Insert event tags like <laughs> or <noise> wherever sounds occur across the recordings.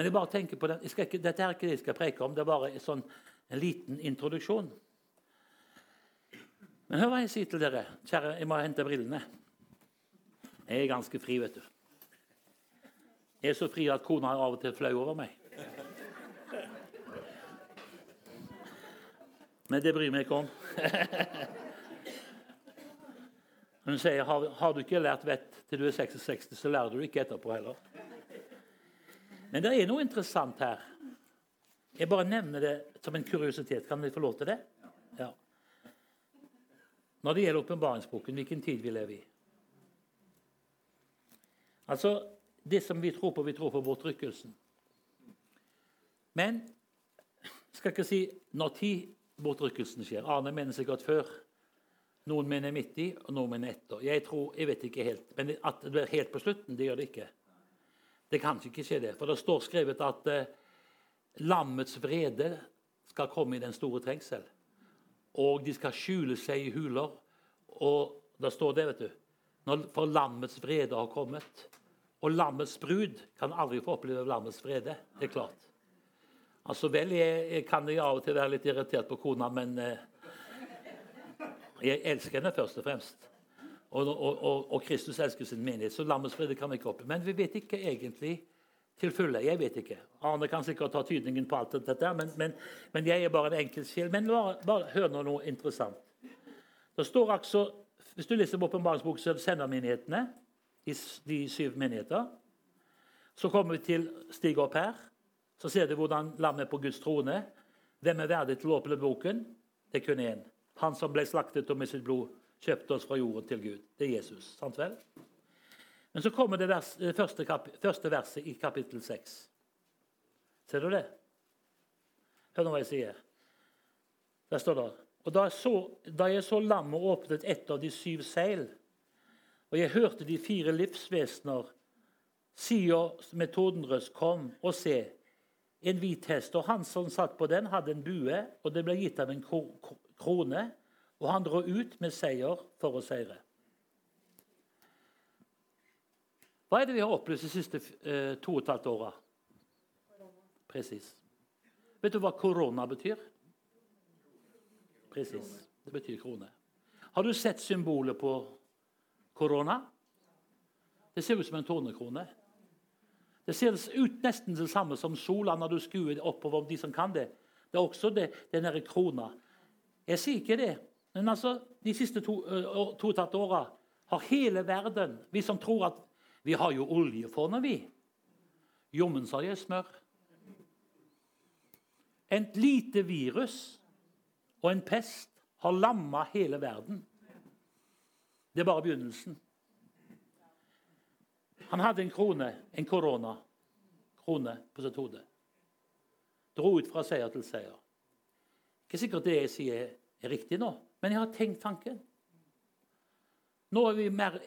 Men jeg bare tenker på den, ikke, dette er ikke det jeg skal preke om, det er bare en, sånn, en liten introduksjon. Men hør hva jeg sier til dere. Kjære, jeg må hente brillene. Jeg er ganske fri, vet du. Jeg er så fri at kona er av og til flau over meg. Men det bryr meg ikke om. Hun sier har, har du ikke lært vett til du er 66, så lærer du ikke etterpå heller. Men det er noe interessant her. Jeg bare nevner det som en kuriositet. Kan vi få lov til det? Ja. Når det gjelder åpenbaringsboken, hvilken tid vi lever i. Altså, Det som vi tror på, vi tror på bortrykkelsen. Men skal ikke si når tid bortrykkelsen skjer. Arne mener sikkert før. Noen mener midt i, og noen mener etter. Jeg tror, jeg vet ikke helt, Men at det blir helt på slutten, det gjør det ikke. Det kan ikke skje, det. For det står skrevet at eh, lammets vrede skal komme i den store trengsel. Og de skal skjule seg i huler. Og da står det, vet du når, For lammets vrede har kommet. Og lammets brud kan aldri få oppleve lammets vrede. Det er klart. Altså vel, jeg, jeg kan jeg av og til være litt irritert på kona, men eh, jeg elsker henne først og fremst. Og, og, og, Kristus elsker sin menighet, så lammets kan vi ikke oppleve. Men vi vet ikke egentlig til fulle. Jeg vet ikke. Arne kan sikkert ta tydningen på alt dette, men, men, men jeg er bare en enkel sjel. Men bare, bare hør nå noe interessant. Det står altså, Hvis du leser åpenbaringsboken, så sender menighetene, de, de syv menigheter. Så kommer vi til Stig opp her. Så ser du hvordan lammet på Guds trone. Hvem er verdig til å åpne boken? Det er kun én. Han som ble slaktet og med sitt blod kjøpte oss fra jorden til Gud. Det er Jesus. sant vel? Men så kommer det, vers, det første, første, verset i kapittel 6. Ser du det? Hør nå hva jeg sier. Der står det Og da jeg så, da jeg så lammet åpnet ett av de syv seil, og jeg hørte de fire livsvesener sier med tordenrøst, kom og se, en hvit hest, og han som satt på den, hadde en bue, og det ble gitt ham en krone, og han drar ut med seier for å seire. Hva er det vi har opplevd de siste eh, to og et halvt åra? Presis. Vet du hva korona betyr? Presis. Det betyr krone. Har du sett symbolet på korona? Det ser ut som en tornekrone. Det ser ut nesten det samme som sola når du skuer oppover de som kan det. Det er også det, den derre krona. Jeg sier ikke det, men altså, de siste to, uh, to tatt åra har hele verden Vi som tror at vi har jo oljefondet, vi. Jommen sa jeg smør. Et lite virus og en pest har lamma hele verden. Det er bare begynnelsen. Han hadde en krone, en korona-krone på sitt hode. Dro ut fra seier til seier. Ikke sikkert det jeg sier, er riktig nå, men jeg har tenkt tanken. Nå er vi mer,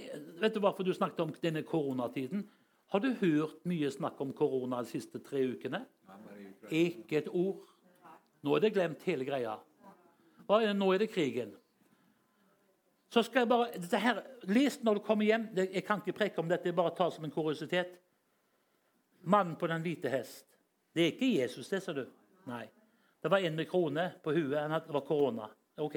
vet du hvorfor du snakket om denne koronatiden? Har du hørt mye snakk om korona de siste tre ukene? Ikke et ord. Nå er det glemt hele greia. Nå er det krigen. Så skal jeg bare, dette her, Les når du kommer hjem. Jeg kan ikke preke om dette, jeg bare tar som en kuriositet. Mannen på den hvite hest. Det er ikke Jesus, det, sa du. Nei. Det var en med krone på huet. Det var korona. Ok.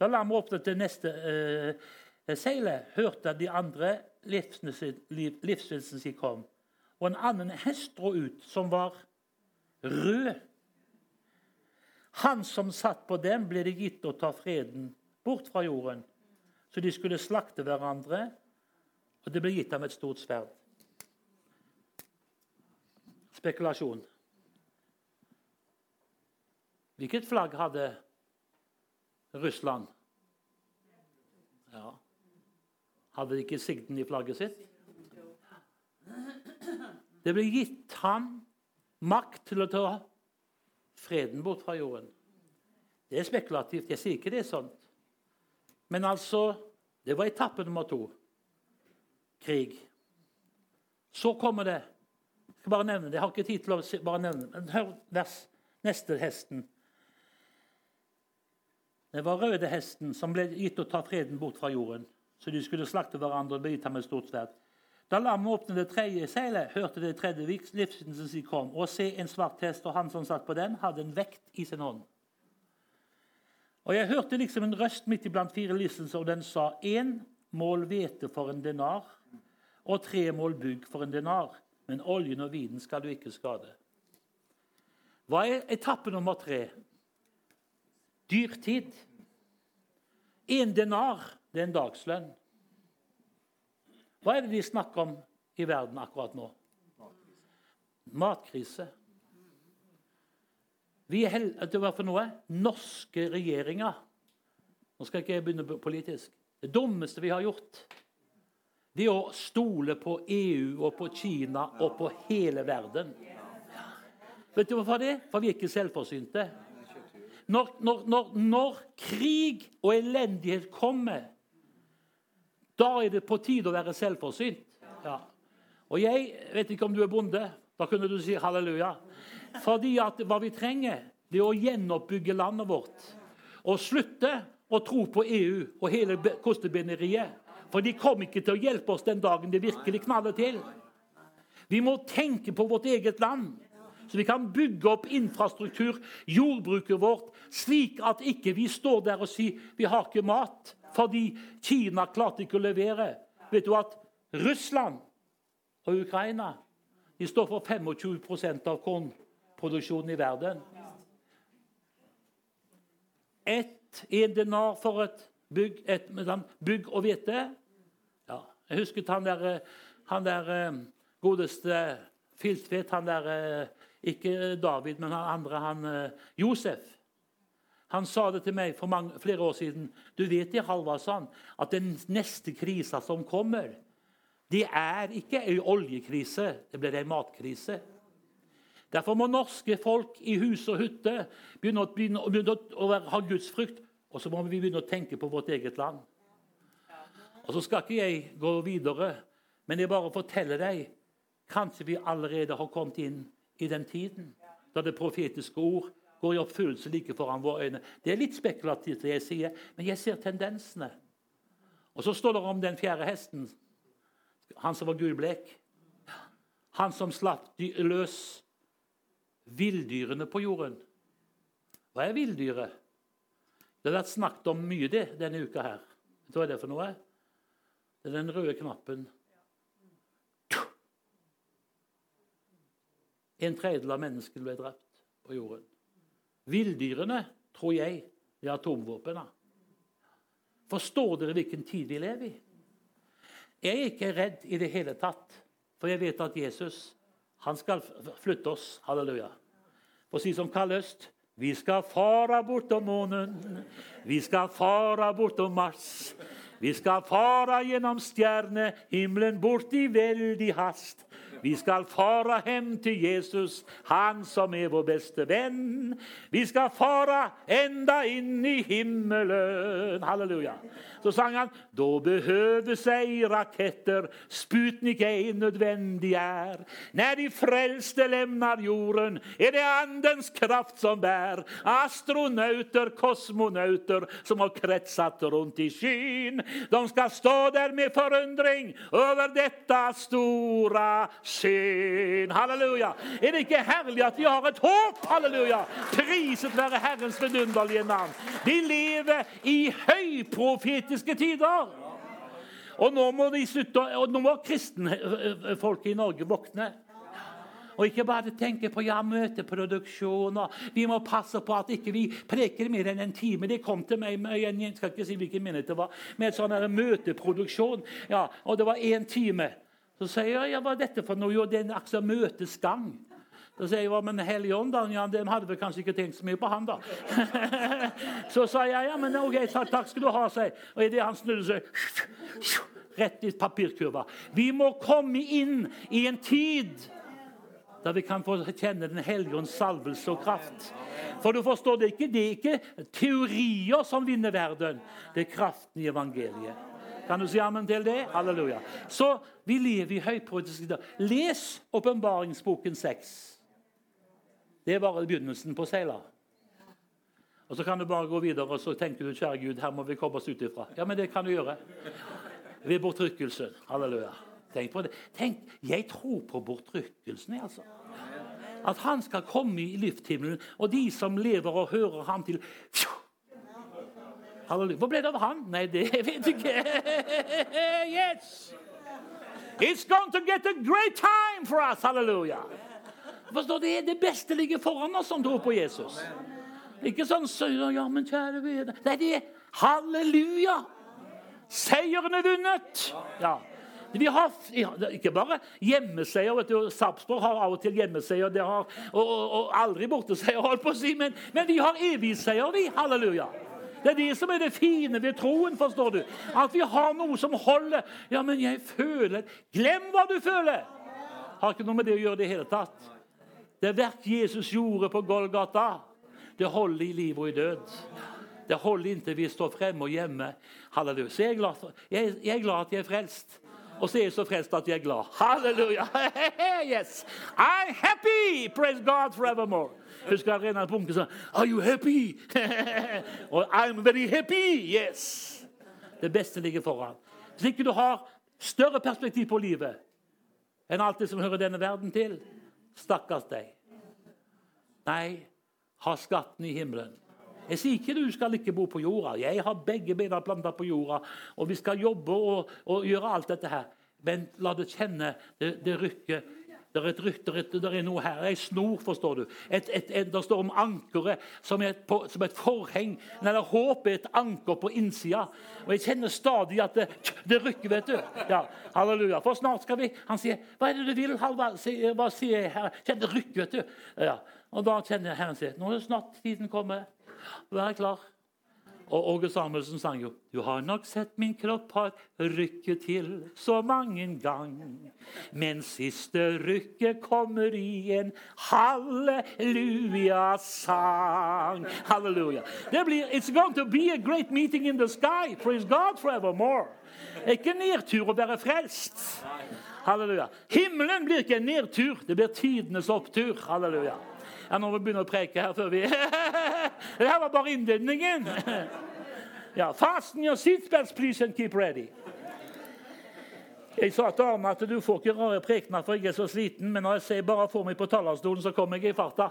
Da la lammet opp det neste eh, seilet, hørte de andre livsvilsen sin kom. Og en annen hest dro ut, som var rød. Han som satt på den, ble det gitt å ta freden bort fra jorden så de skulle slakte hverandre, og det ble gitt ham et stort sverd. Spekulasjon. Hvilket flagg hadde Russland? Ja. Hadde de ikke sigden i flagget sitt? Det ble gitt ham makt til å ta freden bort fra jorden. Det er spekulativt. Jeg sier ikke det er sånn. Men altså Det var etappe nummer to. Krig. Så kommer det Jeg skal bare nevne det. Jeg har ikke tid til å bare nevne det. Hør vers, neste hesten. Det var røde hesten som ble gitt å ta freden bort fra jorden. Så de skulle slakte hverandre og bite med stort sverd. Da lammet åpnet det tredje seilet, hørte det tredje livsvitsen si kom, og se en svart hest, og han som satt på den, hadde en vekt i sin hånd. Og Jeg hørte liksom en røst midt iblant fire livsens, og den sa én mål hvete for en denar og tre mål bygg for en denar, men oljen og vinen skal du ikke skade. Hva er etappe nummer tre? Dyrtid. Én denar, det er en dagslønn. Hva er det de snakker om i verden akkurat nå? Matkrise. Vi er hel det var for noe? Norske regjeringer. Nå skal ikke jeg begynne politisk. Det dummeste vi har gjort, det er å stole på EU og på Kina og på hele verden. Vet du hvorfor det? For vi er ikke selvforsynte. Når, når, når, når krig og elendighet kommer, da er det på tide å være selvforsynt. Ja. Og jeg vet ikke om du er bonde. Da kunne du si halleluja. Fordi at hva vi trenger, det er å gjenoppbygge landet vårt. Og slutte å tro på EU og hele kostebinderiet. For de kommer ikke til å hjelpe oss den dagen det virkelig knaller til. Vi må tenke på vårt eget land, så vi kan bygge opp infrastruktur, jordbruket vårt, slik at ikke vi står der og sier vi har ikke mat fordi Kina klarte ikke å levere. Vet du at Russland og Ukraina de står for 25% av kornproduksjonen i verden. Ett en denar for et bygg, et, bygg og hvete. Ja, jeg husket han der, han der eh, godeste Filtvedt, han der eh, Ikke David, men han andre, han eh, Josef. Han sa det til meg for mange, flere år siden. Du vet det, Halvard, at den neste krisa som kommer, det er ikke en oljekrise, det blir en matkrise. Derfor må norske folk i hus og hytte begynne, å, begynne, begynne å, ha gudsfrykt. Og så må vi begynne å tenke på vårt eget land. Og Så skal ikke jeg gå videre, men jeg bare forteller deg Kanskje vi allerede har kommet inn i den tiden da det profetiske ord går i oppfyllelse like foran våre øyne. Det er litt spekulativt, det jeg sier, men jeg ser tendensene. Og så står det om den fjerde hesten, han som var gulblek. Han som slapp løs villdyrene på jorden. Hva er villdyret? Det har vært snakket om mye det denne uka her. Hva er det for noe? Det er den røde knappen. En tredjedel av menneskene ble drept på jorden. Villdyrene, tror jeg, er atomvåpnene. Forstår dere hvilken tid vi lever i? Jeg er ikke redd i det hele tatt, for jeg vet at Jesus han skal flytte oss. Halleluja. For å si som Karl Øst Vi skal fara bortom månen, vi skal fara bortom Mars. Vi skal fara gjennom stjernehimmelen bort i veldig hast. Vi skal fara hjem til Jesus, han som er vår beste venn. Vi skal fara enda inn i himmelen. Halleluja. Så sang han Da behøver seg raketter, Sputnik ei nødvendig er. Når de frelste lemner jorden, er det andens kraft som bær. Astronauter, kosmonauter, som har kretset rundt i skyen. De skal stå der med forundring over dette store syn. Halleluja. Er det ikke herlig at vi har et håp? Halleluja. Priset være Herrens vidunderlige navn. Vi lever i høyprofetiske tider. Og nå må, de slutte, og nå må kristenfolket i Norge våkne. Og ikke bare tenke på ja, møteproduksjon og Vi må passe på at ikke vi preker mer enn en time. Det kom til meg med, jeg skal ikke si hvilken minutt det var, med en sånn møteproduksjon. Ja, og det var én time. Så sier jeg ja, hva er dette for noe? Jo, det er en akse møtesgang. Da sier jeg ja, men Helligånd? Ja, de hadde vel kanskje ikke tenkt så mye på han, da. <laughs> så sa jeg ja, men ok, takk skal du ha, sier Og idet han snudde seg rett i papirkurva. Vi må komme inn i en tid der vi kan få kjenne Den hellige ånds salvelse og kraft. For du forstår, det ikke, det er ikke teorier som vinner verden. Det er kraften i evangeliet. Kan du si amen til det? Halleluja. Så vi lever i høypolitiske dager. Les åpenbaringsboken 6. Det er bare begynnelsen på seila. Og Så kan du bare gå videre og så tenker du, kjære Gud, her må vi komme oss ut ifra. Ja, men det kan du gjøre. Ved bortrykkelsen. Halleluja. Tenk på det. Tenk, Jeg tror på bortrykkelsen. altså. At han skal komme i lufthimmelen, og de som lever og hører ham til Halleluja. Hva ble det av han? Nei, det <laughs> vet jeg ikke. Yes! It's going to get a great time for us. Halleluja. Forstår du, Det beste ligger foran oss som tror på Jesus. Ikke sånn så, ja, men kjære vene. Nei, det er halleluja! Seieren er vunnet! Ja. Vi har ikke bare hjemmeseier. vet du, Sarpsborg har av og til hjemmeseier har, og, og, og aldri borteseier, holdt på å si, men, men vi har evigseier, vi. Halleluja. Det er det som er det fine ved troen. forstår du. At vi har noe som holder. Ja, men jeg føler Glem hva du føler! Har ikke noe med det å gjøre det hele tatt. Det verk Jesus gjorde på Golgata, det holder i liv og i død. Det holder inntil vi står fremme og hjemme. Halleluja. Så jeg er, glad for, jeg, jeg er glad at jeg er frelst. Og så er jeg så frelst at jeg er glad. Halleluja! <laughs> yes! I'm happy! Praise God forevermore. Husker jeg Renar Bunke sa Are you happy? <laughs> og I'm very happy! Yes! Det beste ligger foran. Hvis ikke du har større perspektiv på livet enn alt det som hører denne verden til, stakkars deg. Nei, ha skatten i himmelen. Jeg sier ikke du skal ikke bo på jorda. Jeg har begge beina planta på jorda. Og vi skal jobbe og, og, gjøre alt dette her. Men la det kjenne det, det rykker. Det er et rykte, det er noe her. Ei snor, forstår du. Et, et, et, det står om ankeret som, som, et forheng. Eller håpet er et anker på innsida. Og jeg kjenner stadig at det, det rykker, vet du. Ja, halleluja. For snart skal vi Han sier 'Hva er det du vil, Halvard?' Hva sier jeg her? Kjenner det rykker, vet du. Ja. Og da kjenner Herren sier 'Nå er det snart tiden kommet'. Vær klar. Og Åge Samuelsen sang jo Du har nok sett min kropp har rykket til så mange gang. Men siste rykket kommer i en halleluja-sang. Halleluja. Det blir, It's going to be a great meeting in the sky. Praise God forevermore. Ikke nedtur å være frelst. Halleluja. Himmelen blir ikke en nedtur, det blir tidenes opptur. Halleluja. Ja, nå må vi begynne å preke her før vi <laughs> Det her var bare innledningen. Ja, Fasten your seatbelts, please, and keep ready. Jeg sa til Arne at du får ikke rare prekener, for jeg er så sliten. Men når jeg ser bare for meg på talerstolen, så kommer jeg i farta.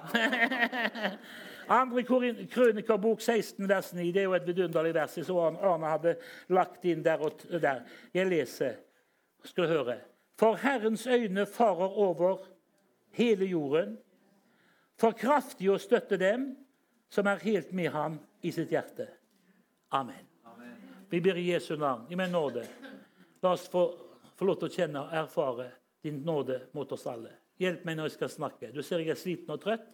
<laughs> Andre krønikerbok 16, vers 9. Det er jo et vidunderlig vers som Arne hadde lagt inn der og der. Jeg leser. Skal du høre. For Herrens øyne farer over hele jorden for kraftig å støtte dem som er helt med ham i sitt hjerte. Amen. Vi ber i Jesu navn, i min nåde. La oss få, få lov til å kjenne og erfare din nåde mot oss alle. Hjelp meg når jeg skal snakke. Du ser jeg er sliten og trøtt,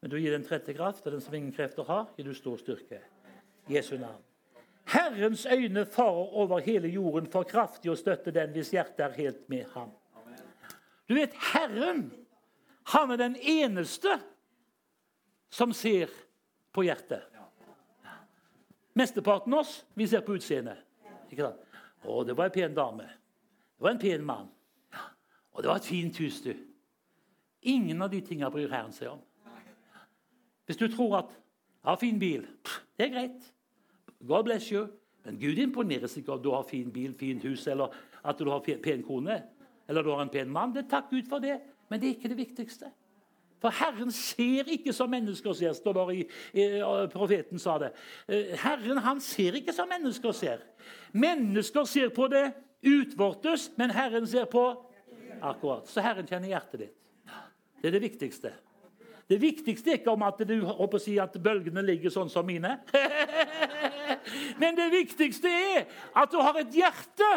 men du gir den trette kraft, og den som ingen krefter har, gir du stor styrke. Jesu navn. Herrens øyne farer over hele jorden for kraftig å støtte den hvis hjertet er helt med ham. Du vet, Herren han er den eneste som ser på hjertet. Mesteparten av oss vi ser på utseendet. Å, det var en pen dame. Det var en pen mann. Og det var et fint hus, du. Ingen av de tingene bryr Herren seg om. Hvis du tror at ja, fin bil, det er greit. God bless you. Men Gud imponeres ikke at du har fin bil, fint hus, eller at du har pen kone, eller du har en pen mann. Det Takk Gud for det. Men det er ikke det viktigste. For Herren ser ikke som mennesker ser, står det i, i, profeten sa det. Eh, Herren han ser ikke som mennesker ser. Mennesker ser på det utvortes, men Herren ser på akkurat. Så Herren kjenner hjertet ditt. Det er det viktigste. Det viktigste er ikke om at du håper å si at bølgene ligger sånn som mine. <laughs> Men det viktigste er at du har et hjerte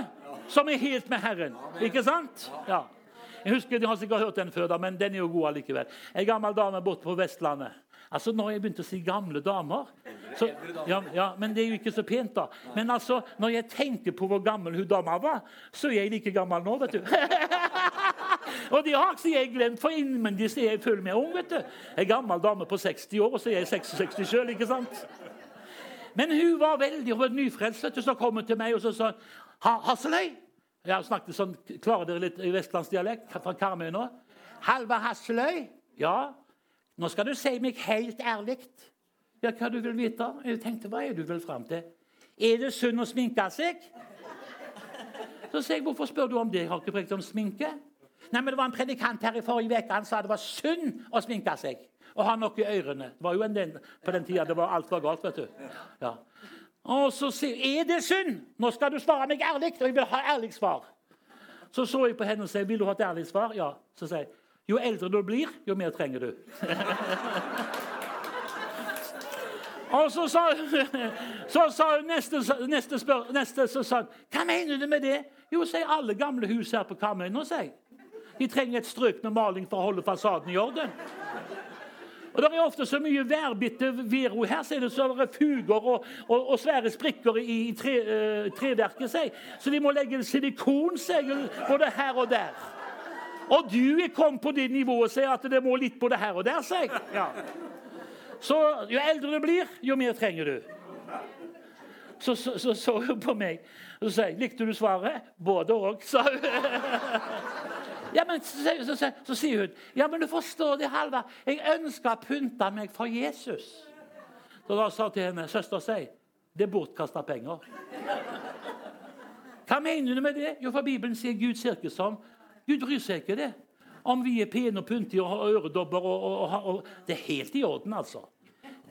som er helt med Herren. Ikke sant? Ja. Jeg husker, De har sikkert hørt den før, da, men den er jo god allikevel. En gammel dame borte på Vestlandet. Altså, Når jeg begynte å si gamle damer så, ja, ja, Men det er jo ikke så pent, da. Men altså, når jeg tenker på hvor gammel hun dama var, så er jeg like gammel nå, vet du. <laughs> og det har ikke jeg glemt, for innvendig er jeg full med ung. vet du. En gammel dame på 60 år, og så er jeg 66 sjøl, ikke sant? Men hun var veldig hun var nyfrelst, så kom hun til meg og så sa Hasseløy, jeg snakket sånn, Klarer dere litt i vestlandsdialekt fra Karmøy nå? Halvard Hasseløy? Ja. Nå skal du si meg helt ærlig. Ja, hva du vil vite? Jeg tenkte, Hva er du vil fram til? Er det synd å sminke seg? Så sier jeg, 'Hvorfor spør du om det? Jeg har ikke prekt om sminke.' Nei, men Det var en predikant her i forrige uke han sa det var synd å sminke seg og ha noe i ørene. Det var jo en del på den tida det var alt var galt. vet du. Ja. Og så sier er det synd? Nå skal du svare meg ærlig, og jeg vil ha ærlig svar. Så så jeg på henne og sa vil du ha et ærlig svar. Ja. Så sier jeg jo eldre du blir, jo mer trenger du. <laughs> Og så sa, <laughs> så sa hun neste, neste, spør, neste så sa hun, Hva mener du med det? Jo, sier alle gamle hus her på Karmøy nå, sier jeg. De trenger et strøk med maling for å holde fasaden i orden. Og Det er ofte så mye værbitte vero her, så er det så fuger og, og, og svære sprikker i, tre, uh, treverket. Seg. Så de må legge silikonsegl både her og der. Og du er kommet på det nivået sier at det må litt både her og der. Seg. Ja. Så jo eldre du blir, jo mer trenger du. Så så, så, så hun på meg og sier likte du svaret. Både òg, sa hun. <laughs> Ja, men så, så, så, så, sier hun ja, men du forstår det, Halvard. Jeg ønsker å pynte meg for Jesus. Så da sa jeg til henne søster si, det er bortkasta penger. Hva mener du med det? Jo, for Bibelen sier Gud ser ikke som Gud bryr seg ikke det. Om vi er pene og pyntige og har øredobber og, og, og, og, Det er helt i orden, altså.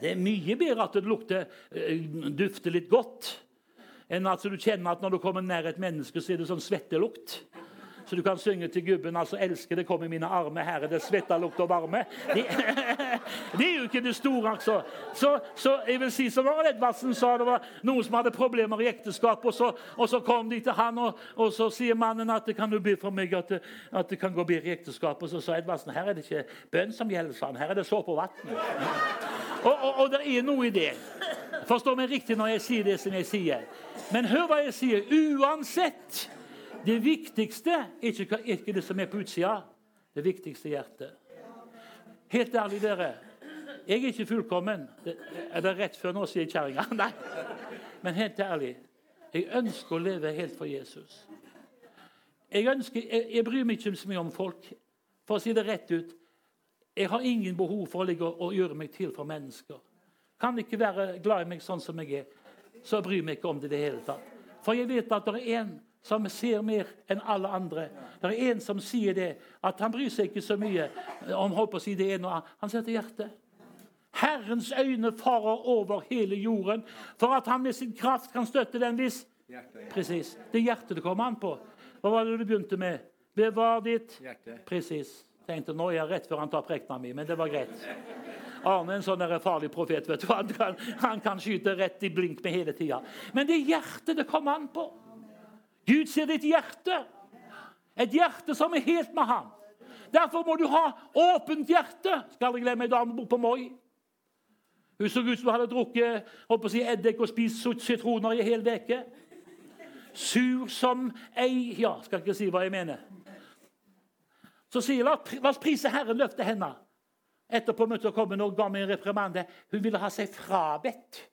Det er mye bedre at det lukter, eh, dufter litt godt, enn at du kjenner at når du kommer nær et menneske, så er det sånn svettelukt. Så du kan synge til gubben altså 'Elsker det kom i mine armer', her er det svetta, lukter varme. Det, <laughs> det, er jo ikke det store, altså. Så, så jeg vil si som Arild Edvardsen sa, det var noen som hadde problemer i ekteskapet, og så, og så kom de til han, og, og, så sier mannen at 'kan du be for meg at, at det kan gå bedre i ekteskapet'? Og så sa Edvardsen her er det ikke bønn som gjelder, sa han. Her er det såpe og vann. Og, og, det er noe i det. Forstå meg riktig når jeg sier det som jeg sier. Men hør hva jeg sier. Uansett Det viktigste er ikke, ikke det som er på utsida. Det viktigste er hjertet. Helt ærlig, dere. Jeg er ikke fullkommen. Det, er det rett før nå, sier kjerringa. <laughs> Nei. Men helt ærlig. Jeg ønsker å leve helt for Jesus. Jeg, ønsker, jeg, jeg bryr meg ikke så mye om folk. For å si det rett ut jeg har ingen behov for å og gjøre meg til for mennesker. Kan ikke være glad i meg sånn som jeg er, så bryr meg ikke om det i det hele tatt. For jeg vet at det er en som ser mer enn alle andre. Det er en som sier det, at han bryr seg ikke så mye om holdt på å si det ene og annet. Han ser til hjertet. Herrens øyne farer over hele jorden for at han med sin kraft kan støtte den hvis Presis. Det er hjertet det kommer an på. Hva var det du begynte med? Bevar ditt Presis. Tenkte nå er jeg rett før han tar prekena mi, men det var greit. Arne er en sånn farlig profet. vet du. Han kan, han kan skyte rett i blink med hele tida. Men det er hjertet det kommer an på. Gud ser ditt hjerte. Et hjerte som er helt med ham. Derfor må du ha åpent hjerte. Skal aldri glemme ei dame borte på Moi. Hun så ut som hun hadde drukket holdt å si, eddik og spist sitroner i en hel uke. Sur som ei Ja, skal ikke si hva jeg mener. Så sier la, la oss prise Herren, løfte henne. Etterpå møtte hun komme og ga meg en reprimande. Hun ville ha seg frabedt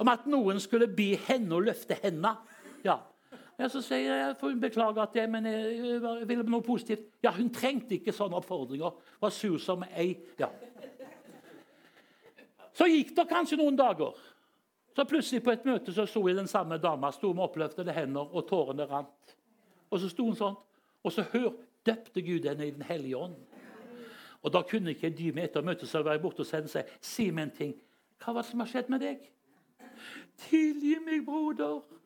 om at noen skulle be henne å løfte henne. Ja. Ja så sier jeg for hun beklager at jeg, men jeg ville noe positivt. Ja, Hun trengte ikke sånne oppfordringer. Var sur som ei. Ja. Så gikk det kanskje noen dager. Så plutselig på et møte så sto jeg den samme dama sto med oppløftede hender, og tårene rant. Og så sto hun sånn. Og så hør, døpte Gud henne i Den hellige ånd. Og Da kunne ikke de med etter møtet så være borte og sende seg si meg en ting. Hva var det som har skjedd med deg? Tilgi meg, broder.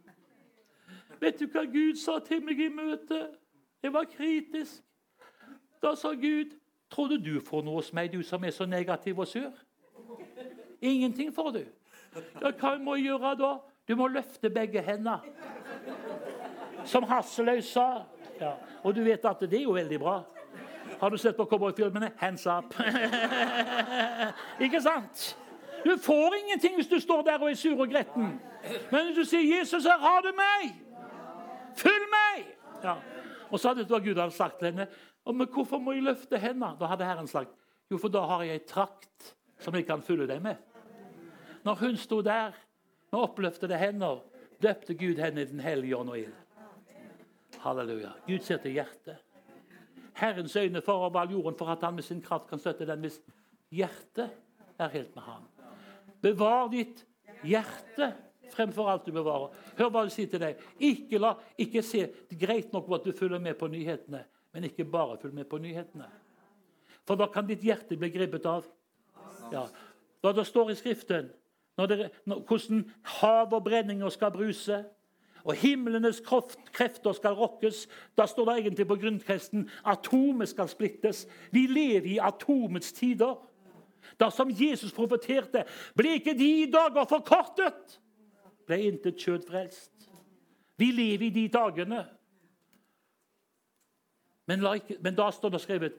Vet du hva Gud sa til meg i møtet? Jeg var kritisk. Da sa Gud, 'Tror du du får noe hos meg, du som er så negativ og sur?' Ingenting får du. Ja, hva må jeg gjøre da? Du må løfte begge hendene. Som Hasseløy sa. Ja. Og du vet at det er jo veldig bra. Har du sett på cowboyfilmene? Hands up. <laughs> Ikke sant? Du får ingenting hvis du står der og er sur og gretten. Men hvis du sier 'Jesus, her har du meg', følg meg! Ja. Og så hadde da Gud hadde sagt til henne. Men hvorfor må jeg løfte hendene?' Da hadde Herren sagt jo, for da har jeg ei trakt som jeg kan fylle deg med. Når hun sto der med oppløftede hender, døpte Gud henne i Den hellige ånd og ild. Halleluja. Gud ser til hjertet. Herrens øyne forover all jorden for at han med sin kraft kan støtte den hvis hjertet er helt med ham. Bevar ditt hjerte fremfor alt du bevarer. Hør hva du sier til deg. Ikke, la, ikke se det er greit nok at du følger med på nyhetene, men ikke bare følg med på nyhetene. For da kan ditt hjerte bli grepet av. Ja. Da det står i Skriften, det, når, hvordan hav og brenninger skal bruse, og himlenes krefter skal rokkes. Da står det egentlig på grunnkresten atomet skal splittes. Vi lever i atomets tider. Da som Jesus profeterte, ble ikke de dager forkortet, ble intet kjød frelst. Vi lever i de dagene. Men, like, men da står det skrevet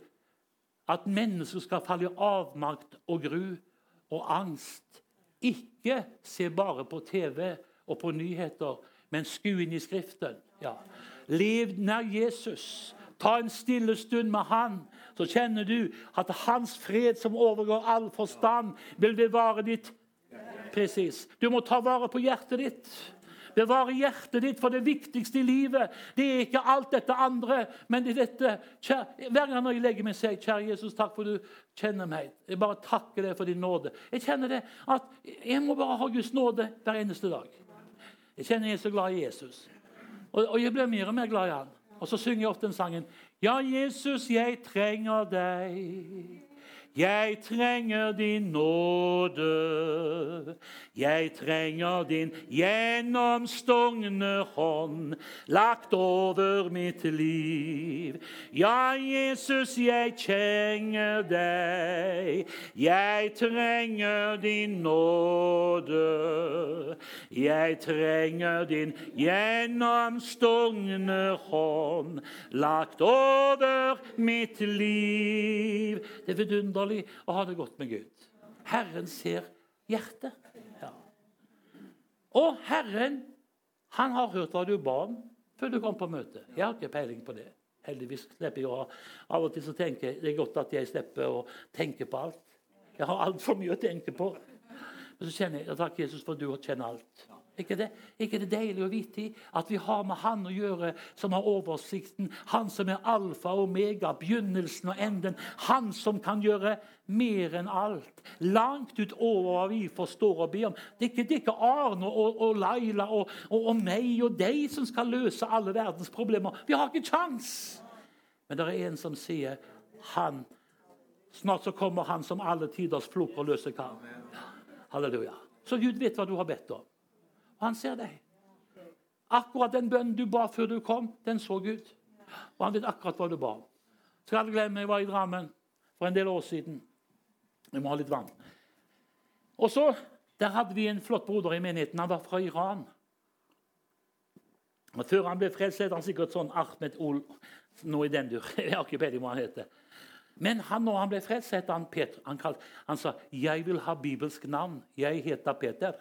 at mennesker skal falle i avmakt og gru og angst. Ikke se bare på TV og på nyheter, men skue inn i Skriften. Ja. Lev nær Jesus. Ta en stille stund med Han, så kjenner du at hans fred, som overgår all forstand, vil bevare ditt Presis. Du må ta vare på hjertet ditt. Bevare hjertet ditt for det viktigste i livet. Det er ikke alt dette andre, men det er dette. Kjære, hver gang jeg legger meg, sier kjære Jesus, takk for du kjenner meg. Jeg bare takker deg for din nåde. Jeg kjenner det at jeg må bare ha Guds nåde hver eneste dag. Jeg kjenner jeg er så glad i Jesus. Og, og jeg blir mer og mer glad i han. Og så synger jeg ofte den sangen. Ja, Jesus, jeg trenger deg. Jeg trenger din nåde. Jeg trenger din gjennomstungne hånd lagt over mitt liv. Ja, Jesus, jeg kjenner deg. Jeg trenger din nåde. Jeg trenger din gjennomstungne hånd lagt over mitt liv. Det er vidunderlig å ha det godt med Gud. Herren ser hjertet. Ja. Og Herren han har hørt hva du ba om før du kom på møte. Jeg har ikke peiling på det. Heldigvis slipper jeg å Av og til så tenker jeg det er godt at jeg slipper å tenke på alt. Jeg har altfor mye å tenke på. Men så kjenner jeg takk Jesus for at du kjenner alt. Ikke det, ikke det deilig å vite at vi har med Han å gjøre, som har oversikten? Han som er alfa og omega, begynnelsen og enden. Han som kan gjøre mer enn alt. Langt utover hva vi forstår og ber om. Det er ikke, det er ikke Arne og, og Laila og, og, og, meg og deg som skal løse alle verdens problemer. Vi har ikke kjangs. Men det er en som sier han Snart så kommer han som alle tiders flok og løser kar. Halleluja. Så Gud vet hva du har bedt om. Han ser deg. Akkurat den bønnen du ba før du kom, den så Gud. Og han vet akkurat hva du ba om. Skal aldri glemme jeg var i Drammen for en del år siden. Jeg må ha litt vann. Og så, Der hadde vi en flott broder i menigheten. Han var fra Iran. Og Før han ble frelst, het han sikkert sånn Ahmed Ol noe i den dur. <laughs> Jeg hva han heter. Men han, når han ble frelst, het han Peter. Han, kalt, han sa 'Jeg vil ha bibelsk navn. Jeg heter Peter'.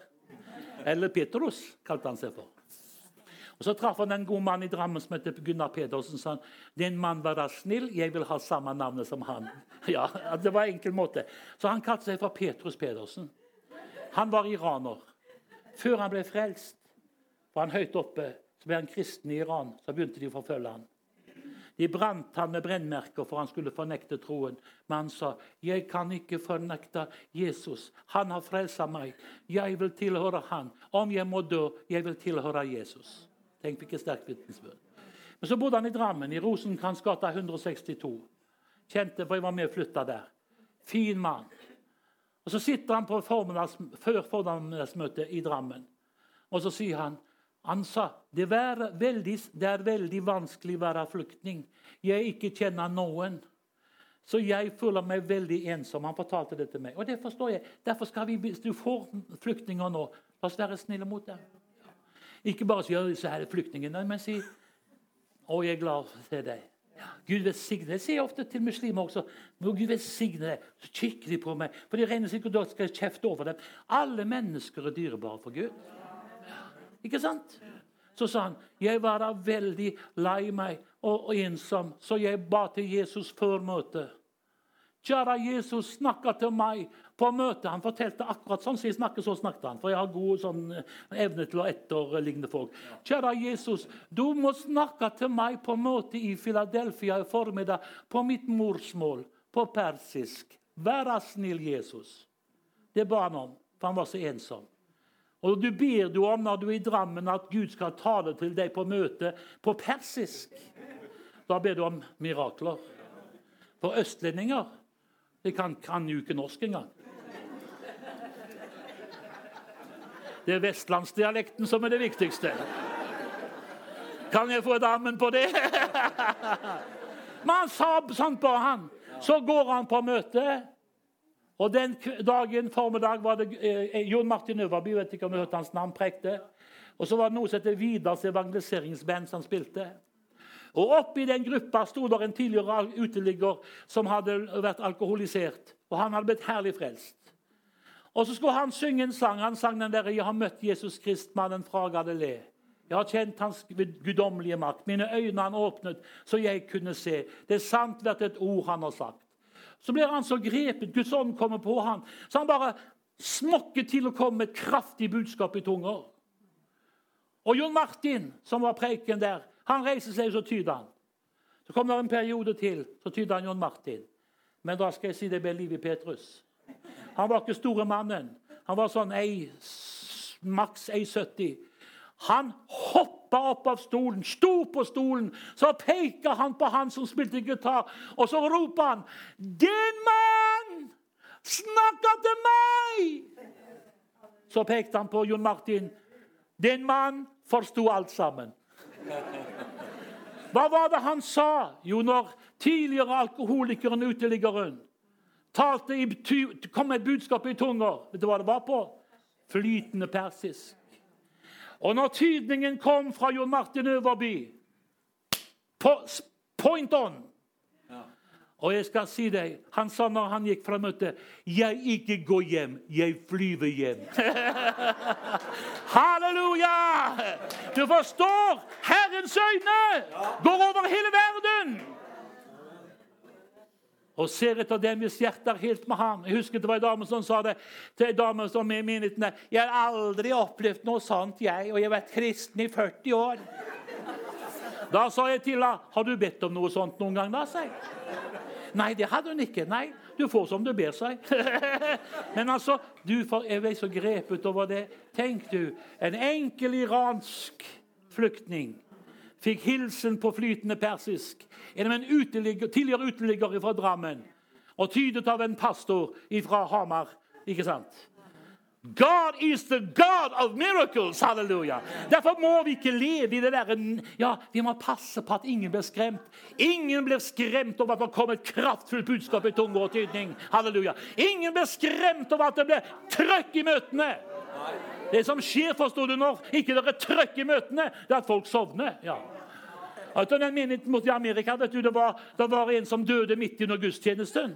Eller Petrus, kalte han seg for. Og Så traff han en god mann i Drammen som het Gunnar Pedersen. sa han, 'Din mann var da snill, jeg vil ha samme navnet som han. <laughs> Ja, Det var en enkel måte. Så han kalte seg for Petrus Pedersen. Han var iraner. Før han ble frelst, var han høyt oppe. Så ble han kristen i Iran. Så begynte de å forfølge han. De brant han med brennmerker for han skulle fornekte troen. Men han sa, 'Jeg kan ikke fornekte Jesus. Han har frelsa meg. Jeg vil tilhøre han. Om jeg må dø, jeg vil tilhøre Jesus.' Tenk hvilket sterkt vitnesbyrd. Men så bodde han i Drammen, i Rosenkransgata 162. Kjente, for jeg var med og flytta der. Fin mann. Og Så sitter han på før formiddagsmøtet i Drammen, og så sier han han sa det, veldig, det er veldig vanskelig å være flyktning. Jeg ikke kjenner noen. Så jeg føler meg veldig ensom. Han fortalte det til meg. Og det forstår jeg. Derfor skal vi, Hvis du får flyktninger nå, la oss være snille mot dem. Ikke bare si ja, så her er flyktningene, men si å, jeg er glad for å se deg. Gud velsigne deg. Jeg sier ofte til muslimer også må Gud velsigne deg. Så kikker de på meg, for de regner sikkert at jeg skal kjefte over dem. Alle mennesker er dyrebare for Gud. Ikke sant? Så sa han, 'Jeg var veldig lei meg og ensom, så jeg ba til Jesus før møtet.' Kjære Jesus snakka til meg på møtet. Han fortalte akkurat sånn som jeg snakker, så snakket han. For jeg har god sånn, eh, evne til å etterligne folk. Kjære Jesus, du må snakke til meg på møtet i Philadelphia i formiddag på mitt morsmål, på persisk. Vær snill, Jesus. Det ba han om, for han var så ensom. Og du ber du om når du er i Drammen at Gud skal tale til deg på møte på persisk. Da ber du om mirakler. For østlendinger de kan, kan jo ikke norsk engang. Det er vestlandsdialekten som er det viktigste. Kan jeg få et ammen på det? <laughs> Men han sa sånn på han. Så går han på møte. Og den dagen formiddag var det eh, Jon Martin Øverby, vet ikke om du hørte hans navn, prekte. Og så var det noe som heter Vidars evangeliseringsband som spilte. Og Oppi den gruppa sto der en tidligere uteligger som hadde vært alkoholisert. Og han hadde blitt herlig frelst. Og så skulle han synge en sang. Han sang den der 'Jeg har møtt Jesus Krist, mannen fra Galilea'. Jeg har kjent hans guddommelige makt. Mine øyne han åpnet, så jeg kunne se. Det er sant hvert et ord han har sagt. Så blir han så grepet. Guds ånd kommer på han. Så han bare smokker til å komme med et kraftig budskap i tunger. Og Jon Martin, som var preken der, han reiser seg, så tyder han. Så kommer det en periode til, så tyder han Jon Martin. Men da skal jeg si det ble liv i Petrus. Han var ikke store mannen. Han var sånn ei, maks 1,70. Han hoppa opp av stolen, sto på stolen. Så peker han på han som spilte gitar, og så roper han 'Din mann snakker til meg!' Så pekte han på Jon Martin. 'Din mann forsto alt sammen. Hva var det han sa? Jo, når tidligere alkoholikeren uteliggeren talte i, kom med et budskap i tunger. Vet du hva det var på? Flytende persisk. Og når tydningen kom fra Jon Martin Øverby Point on! Og jeg skal si deg, Han sa når han gikk fra møtet 'Jeg ikke går hjem, jeg flyver hjem'. <laughs> Halleluja! Du forstår? Herrens øyne går over hele verden og ser etter dem hvis hjertet er helt med ham. Jeg husker det var en dame som sa det til en dame som i menigheten. Jeg har aldri opplevd noe sånt, jeg, og jeg har vært kristen i 40 år. Da sa jeg til henne, 'Har du bedt om noe sånt noen gang?' da, sa jeg. Nei, det hadde hun ikke. Nei, du får som du ber jeg. <laughs> Men altså, du jeg ble så grepet over det. Tenk du, en enkel iransk flyktning fikk hilsen på flytende persisk gjennom en uteligger, tidligere uteligger fra Drammen og tydet av en pastor fra Hamar. Ikke sant? God is the God of miracles! Halleluja! Derfor må vi ikke leve i det derre ja, Vi må passe på at ingen blir skremt. Ingen blir skremt over at det kommer et kraftfullt budskap i tunge og tydning. Halleluja! Ingen blir skremt over at det blir trøkk i møtene. Det som skjer, forstår du, når ikke det er trøkk i møtene, det er at folk sovner. ja. Altså, den menigheten borte i Amerika vet du, det var, det var en som døde midt under gudstjenesten.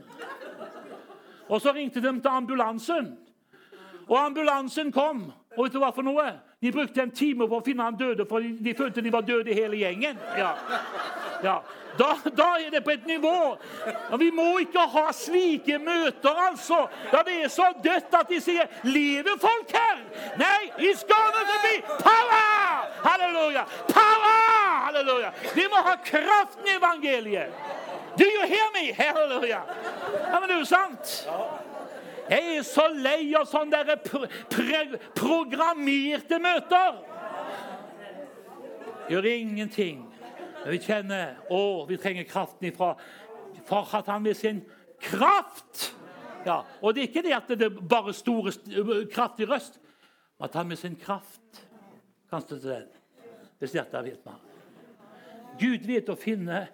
Og Så ringte de til ambulansen. Og ambulansen kom. Og vet du hva for noe? De brukte en time på å finne han døde, for de følte de var døde hele gjengen. Ja. Ja. Da, da, er det på et nivå. Og vi må ikke ha slike møter, altså. Da det er så dødt at de sier 'Lever folk her?' Nei, it's gonna be power! Halleluja! Power! Halleluja! Vi må ha kraften i evangeliet. Do you hear me? Halleluja! Ja, men det er jo sant. Jeg er så lei av sånne der programmerte møter. Gjør ingenting. Men Vi kjenner å, vi trenger kraften ifra for at han med sin kraft ja, Og det er ikke det at det er bare store, kraftig røst, men at han med sin kraft kan støtte den. Hvis hjertet er med ham. Gud vet å finne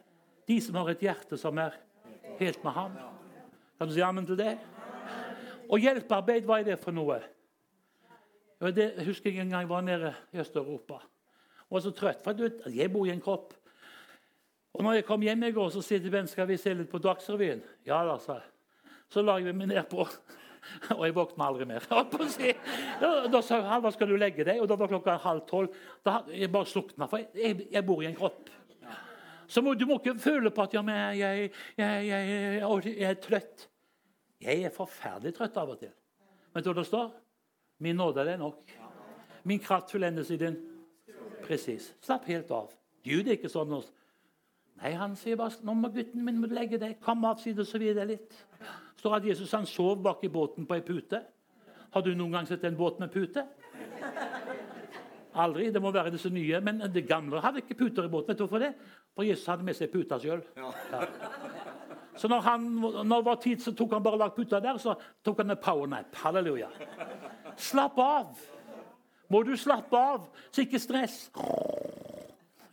de som har et hjerte som er helt med ham. Kan du si ammen til det? Og hjelpearbeid, hva er det for noe? Det husker jeg en gang jeg var nede i Øst-Europa. Og var så trøtt. For du, jeg bor i en kropp. Og når jeg kom hjem i går, så sier Ben, skal vi se litt på Dagsrevyen. Ja da, sa jeg. Så la jeg meg ned på <laughs> Og jeg våkna aldri mer. <laughs> Da, da sa han hva skal du legge deg, og da var klokka halv tolv. Da jeg bare slukna, for jeg, jeg, bor i en kropp. Så må, du må ikke føle på at ja, men jeg, jeg, jeg, er trøtt. Jeg er forferdelig trøtt av og til. Vet du hva det står? Min nåde er nok. Min kraft fullendes i din Presis. Slapp helt av. Gud er ikke sånn. Nei, han sier bare nå må gutten min legge deg. Kom av, og så videre litt. står at Jesus han sov bak i båten på ei pute. Har du noen gang sett en båt med pute? Aldri. Det må være disse nye. Men det gamle hadde ikke puter i båten. Vet du hvorfor det? For Jesus hadde med seg puta sjøl. Ja. Så når, han, når det var tid, så tok han bare lagt puta der, så tok han en powernap. Halleluja. Slapp av. Må du slappe av, så ikke stress.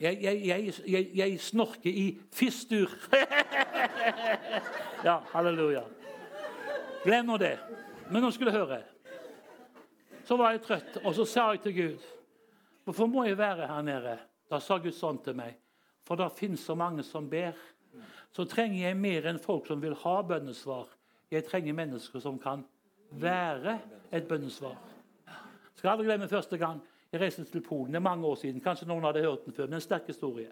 Jeg, jeg, jeg, jeg snorker i fistur. <laughs> ja, halleluja. Glem nå det. Men nå skulle du høre. Så var jeg trøtt, og så sa jeg til Gud Hvorfor må jeg være her nede? Da sa Gud sånn til meg. For det finnes så mange som ber. Så trenger jeg mer enn folk som vil ha bønnesvar. Jeg trenger mennesker som kan være et bønnesvar. Skal aldri glemme første gang jeg reiste til Polen. Det er mange år siden. Kanskje noen hadde hørt den før. men en sterk historie.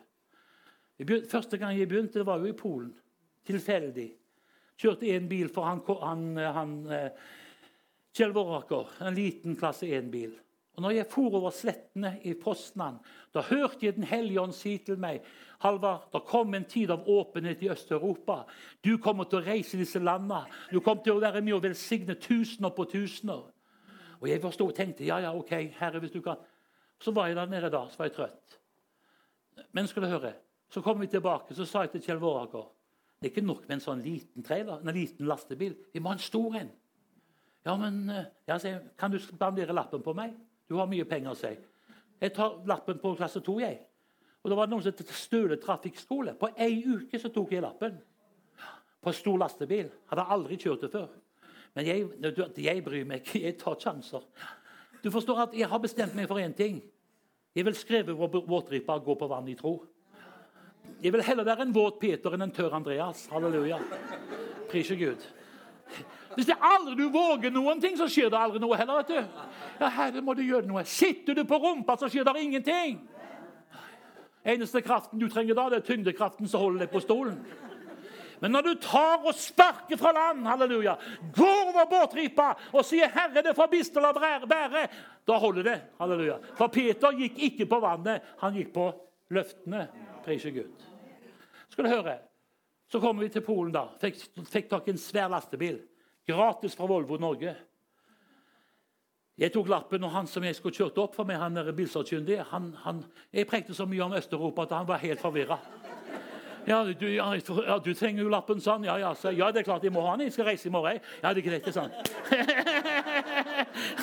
Første gang jeg begynte, det var jo i Polen. Tilfeldig. Kjørte én bil for han, han, han eh, Kjell Våraker. En liten klasse 1-bil. Og når jeg for over slettene i Poznan, da hørte jeg Den hellige ånd si til meg Halvard, det kom en tid av åpenhet i Øst-Europa. Du kommer til å reise disse landene. Du kommer til å være med og velsigne tusener på tusener. Og jeg forstod, tenkte ja, ja, ok, herre, hvis du kan. Så var jeg der nede da, så var jeg trøtt. Men skal du høre, så kom vi tilbake, så sa jeg til Kjell Våraker det er ikke nok med en sånn liten trailer, en liten lastebil. Vi må ha en stor en. Ja, men eh, ja, så, Kan du bandere lappen på meg? Du har mye penger, sier jeg. Jeg tar lappen på klasse 2, jeg. Og det var noen som het Støle trafikkskole. På ei uke så tok jeg lappen. På stor lastebil. Hadde aldri kjørt det før. Men jeg, jeg bryr meg ikke. Jeg tar sjanser. Du forstår at Jeg har bestemt meg for én ting. Jeg vil skrive våtripa og gå på vann i tro. Jeg vil heller være en våt Peter enn en tørr Andreas. Halleluja. Priser Gud. Hvis det aldri du våger noen ting, så skjer det aldri noe heller. vet du. Ja, Herre, må du gjøre noe. Sitter du på rumpa, så skjer det ingenting. Eneste kraften du trenger da, det er tyngdekraften som holder deg på stolen. Men når du tar og sparker fra land, halleluja, går over båtripa og sier 'Herre, det får bistel å bære', da holder det. halleluja. For Peter gikk ikke på vannet, han gikk på løftene. Prise Gud. Skal du høre, Så kommer vi til Polen, da. Fikk, fikk tak i en svær lastebil. Gratis fra Volvo Norge. Jeg tok lappen, og han som jeg skulle kjørt opp for meg, han er bilsakkyndig, han, han, Jeg prekte så mye om Øst-Europa at han var helt forvirra. Ja, du, ja, du trenger jo lappen, sånn. Ja, ja, ja, det er klart jeg må ha den. Jeg skal reise i morgen. Ja, det er greit, det sånn.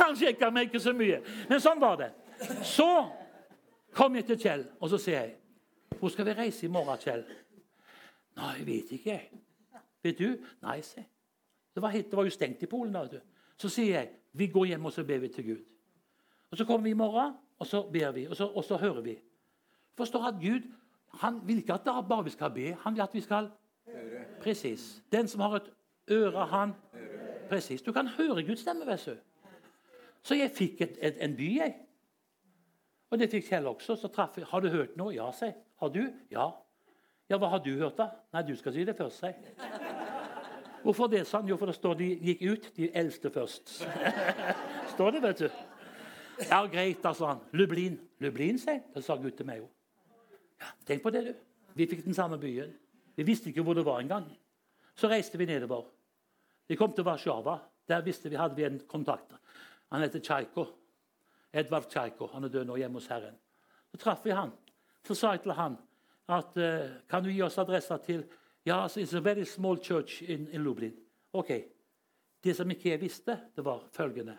Han <laughs> sjekka meg ikke så mye. Men sånn var det. Så kom jeg til Kjell, og så sier jeg, 'Hvor skal vi reise i morgen, Kjell?' 'Nei, jeg vet ikke.' 'Vet du?' 'Nei, se. Det var, helt, det var jo stengt i Polen. da, vet du. Så sier jeg, 'Vi går hjem og så ber vi til Gud.' Og Så kommer vi i morgen, og så ber vi, og så, og så hører vi. Forstår at Gud han vil ikke at bare vi skal be, han vil at vi skal. Presis. Den som har et øre, han Presis. Du kan høre Guds stemme. Vet du. Så jeg fikk et, et, en by, jeg. Og det fikk Kjell også. Så traff jeg. 'Har du hørt noe?' 'Ja', sier Har du? 'Ja'. 'Ja, hva har du hørt, da?' 'Nei, du skal si det først', sier Hvorfor det, sa han? Jo, for det står de gikk ut, de eldste først. <laughs> står det, vet du. Ja, greit, da, sa han. Lublin. Lublin, sier Det sa Gud til meg jo. Ja, tenk på det, du. Vi fikk den samme byen. Vi visste ikke hvor det var engang. Så reiste vi nedover. Vi kom til Warszawa. Der visste vi, hadde vi en kontakt. Han heter Tsjajko. Edvard Tsjajko. Han er død nå hjemme hos Herren. Så traff vi han. Så sa jeg til han at uh, kan du gi oss adresser til Ja, yeah, it's a very small church in, in Lublin. Ok. Det som ikke jeg visste, det var følgende.